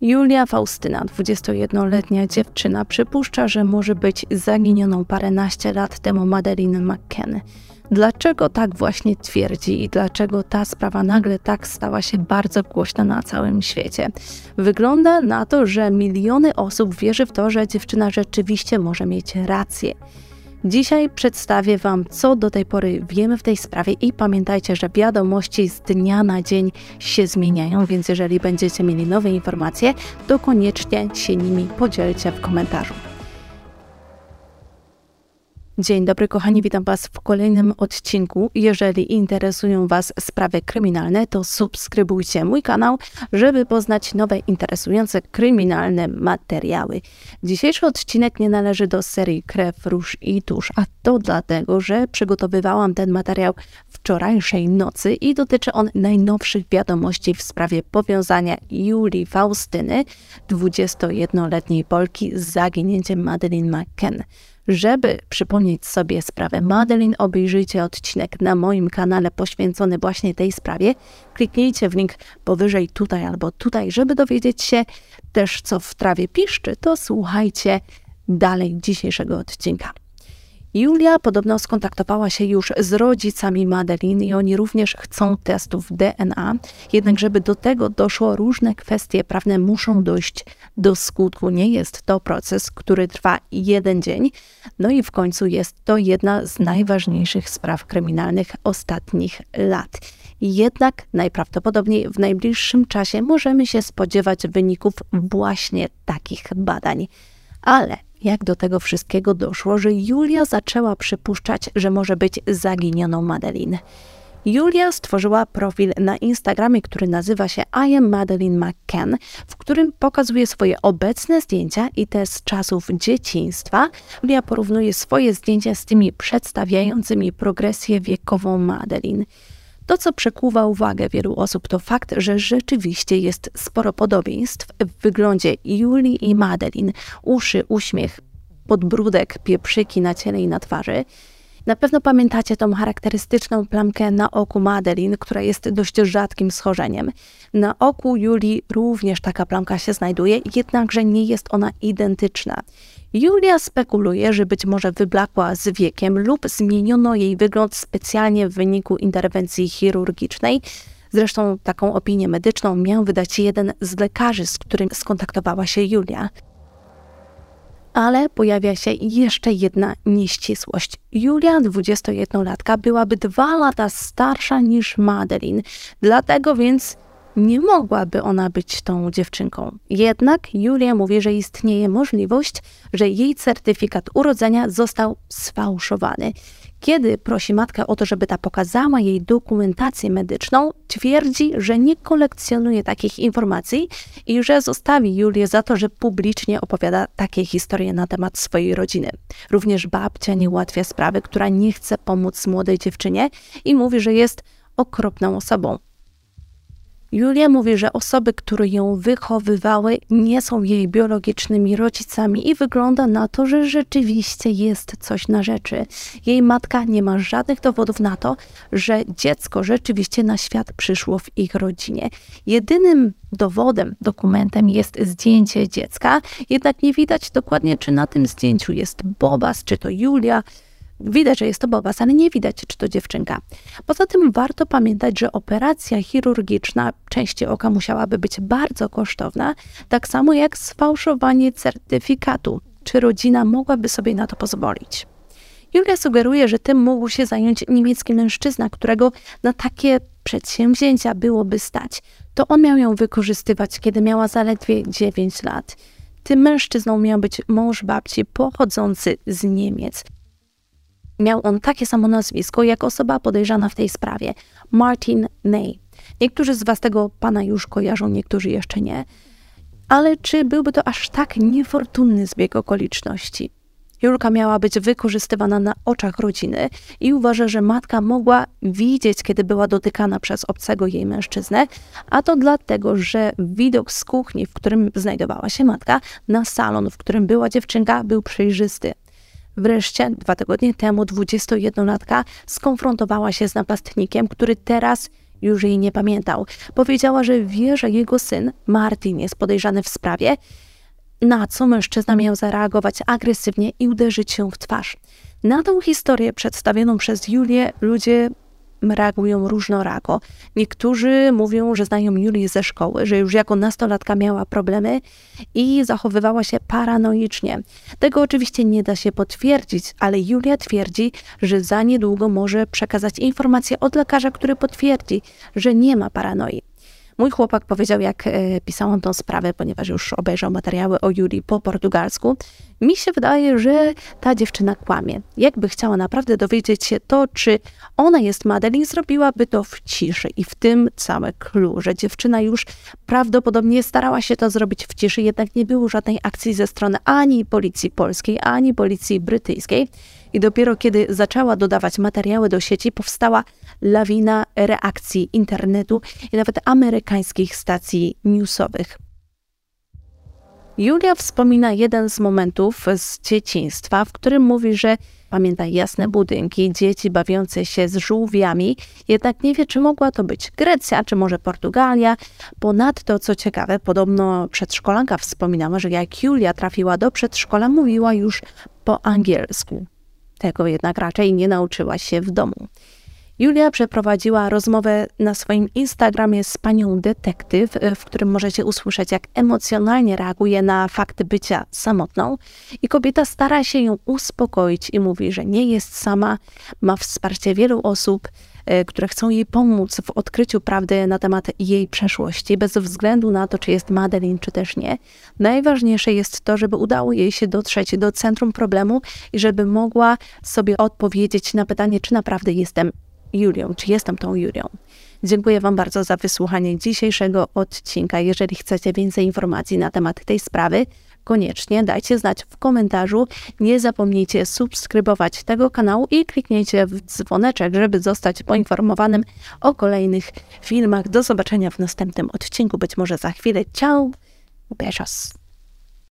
Julia Faustyna, 21-letnia dziewczyna, przypuszcza, że może być zaginioną paręnaście lat temu Madeline McKenna. Dlaczego tak właśnie twierdzi i dlaczego ta sprawa nagle tak stała się bardzo głośna na całym świecie? Wygląda na to, że miliony osób wierzy w to, że dziewczyna rzeczywiście może mieć rację. Dzisiaj przedstawię Wam, co do tej pory wiemy w tej sprawie i pamiętajcie, że wiadomości z dnia na dzień się zmieniają, więc jeżeli będziecie mieli nowe informacje, to koniecznie się nimi podzielcie w komentarzu. Dzień dobry, kochani, witam Was w kolejnym odcinku. Jeżeli interesują Was sprawy kryminalne, to subskrybujcie mój kanał, żeby poznać nowe, interesujące kryminalne materiały. Dzisiejszy odcinek nie należy do serii Krew, Róż i Tusz, a to dlatego, że przygotowywałam ten materiał wczorajszej nocy i dotyczy on najnowszych wiadomości w sprawie powiązania Julii Faustyny, 21-letniej Polki, z zaginięciem Madeleine McKen. Żeby przypomnieć sobie sprawę Madeline, obejrzyjcie odcinek na moim kanale poświęcony właśnie tej sprawie. Kliknijcie w link powyżej tutaj albo tutaj, żeby dowiedzieć się też, co w trawie piszczy, to słuchajcie dalej dzisiejszego odcinka. Julia podobno skontaktowała się już z rodzicami Madeline i oni również chcą testów DNA. Jednak, żeby do tego doszło, różne kwestie prawne muszą dojść do skutku. Nie jest to proces, który trwa jeden dzień. No i w końcu jest to jedna z najważniejszych spraw kryminalnych ostatnich lat. Jednak najprawdopodobniej w najbliższym czasie możemy się spodziewać wyników właśnie takich badań. Ale jak do tego wszystkiego doszło, że Julia zaczęła przypuszczać, że może być zaginioną Madeline. Julia stworzyła profil na Instagramie, który nazywa się I am Madeline McCann, w którym pokazuje swoje obecne zdjęcia i te z czasów dzieciństwa. Julia porównuje swoje zdjęcia z tymi przedstawiającymi progresję wiekową Madeline. To, co przekuwa uwagę wielu osób, to fakt, że rzeczywiście jest sporo podobieństw w wyglądzie Julii i Madeline. Uszy, uśmiech, podbródek, pieprzyki na ciele i na twarzy. Na pewno pamiętacie tą charakterystyczną plamkę na oku Madeline, która jest dość rzadkim schorzeniem. Na oku Julii również taka plamka się znajduje, jednakże nie jest ona identyczna. Julia spekuluje, że być może wyblakła z wiekiem lub zmieniono jej wygląd specjalnie w wyniku interwencji chirurgicznej. Zresztą taką opinię medyczną miał wydać jeden z lekarzy, z którym skontaktowała się Julia. Ale pojawia się jeszcze jedna nieścisłość. Julia, 21-latka, byłaby dwa lata starsza niż Madeline, dlatego więc nie mogłaby ona być tą dziewczynką. Jednak Julia mówi, że istnieje możliwość, że jej certyfikat urodzenia został sfałszowany. Kiedy prosi matkę o to, żeby ta pokazała jej dokumentację medyczną, twierdzi, że nie kolekcjonuje takich informacji i że zostawi Julię za to, że publicznie opowiada takie historie na temat swojej rodziny. Również babcia nie ułatwia sprawy, która nie chce pomóc młodej dziewczynie i mówi, że jest okropną osobą. Julia mówi, że osoby, które ją wychowywały, nie są jej biologicznymi rodzicami i wygląda na to, że rzeczywiście jest coś na rzeczy. Jej matka nie ma żadnych dowodów na to, że dziecko rzeczywiście na świat przyszło w ich rodzinie. Jedynym dowodem, dokumentem jest zdjęcie dziecka, jednak nie widać dokładnie, czy na tym zdjęciu jest Bobas, czy to Julia, Widać, że jest to Bobas, ale nie widać, czy to dziewczynka. Poza tym warto pamiętać, że operacja chirurgiczna części oka musiałaby być bardzo kosztowna, tak samo jak sfałszowanie certyfikatu. Czy rodzina mogłaby sobie na to pozwolić? Julia sugeruje, że tym mógł się zająć niemiecki mężczyzna, którego na takie przedsięwzięcia byłoby stać. To on miał ją wykorzystywać, kiedy miała zaledwie 9 lat. Tym mężczyzną miał być mąż babci pochodzący z Niemiec. Miał on takie samo nazwisko jak osoba podejrzana w tej sprawie Martin Ney. Niektórzy z Was tego pana już kojarzą, niektórzy jeszcze nie. Ale czy byłby to aż tak niefortunny zbieg okoliczności? Julka miała być wykorzystywana na oczach rodziny i uważa, że matka mogła widzieć, kiedy była dotykana przez obcego jej mężczyznę, a to dlatego, że widok z kuchni, w którym znajdowała się matka, na salon, w którym była dziewczynka, był przejrzysty. Wreszcie dwa tygodnie temu 21-latka skonfrontowała się z napastnikiem, który teraz już jej nie pamiętał. Powiedziała, że wie, że jego syn Martin jest podejrzany w sprawie, na co mężczyzna miał zareagować agresywnie i uderzyć się w twarz. Na tą historię przedstawioną przez Julię ludzie reagują różnorako. Niektórzy mówią, że znają Julię ze szkoły, że już jako nastolatka miała problemy i zachowywała się paranoicznie. Tego oczywiście nie da się potwierdzić, ale Julia twierdzi, że za niedługo może przekazać informację od lekarza, który potwierdzi, że nie ma paranoi. Mój chłopak powiedział, jak e, pisałam tą sprawę, ponieważ już obejrzał materiały o Julii po portugalsku, mi się wydaje, że ta dziewczyna kłamie. Jakby chciała naprawdę dowiedzieć się to, czy ona jest Madeline, zrobiłaby to w ciszy. I w tym całe clue, że dziewczyna już prawdopodobnie starała się to zrobić w ciszy, jednak nie było żadnej akcji ze strony ani policji polskiej, ani policji brytyjskiej. I dopiero kiedy zaczęła dodawać materiały do sieci, powstała lawina reakcji internetu i nawet amerykańskich stacji newsowych. Julia wspomina jeden z momentów z dzieciństwa, w którym mówi, że pamięta jasne budynki, dzieci bawiące się z żółwiami, jednak nie wie, czy mogła to być Grecja, czy może Portugalia. Ponadto, co ciekawe, podobno przedszkolanka wspominała, że jak Julia trafiła do przedszkola, mówiła już po angielsku. Tego jednak raczej nie nauczyła się w domu. Julia przeprowadziła rozmowę na swoim Instagramie z panią detektyw, w którym możecie usłyszeć, jak emocjonalnie reaguje na fakt bycia samotną. I kobieta stara się ją uspokoić i mówi, że nie jest sama, ma wsparcie wielu osób, e, które chcą jej pomóc w odkryciu prawdy na temat jej przeszłości, bez względu na to, czy jest Madeline, czy też nie. Najważniejsze jest to, żeby udało jej się dotrzeć do centrum problemu i żeby mogła sobie odpowiedzieć na pytanie, czy naprawdę jestem Julią, czy jestem tą Julią. Dziękuję Wam bardzo za wysłuchanie dzisiejszego odcinka. Jeżeli chcecie więcej informacji na temat tej sprawy, koniecznie dajcie znać w komentarzu. Nie zapomnijcie subskrybować tego kanału i kliknijcie w dzwoneczek, żeby zostać poinformowanym o kolejnych filmach. Do zobaczenia w następnym odcinku, być może za chwilę. Ciao, besos.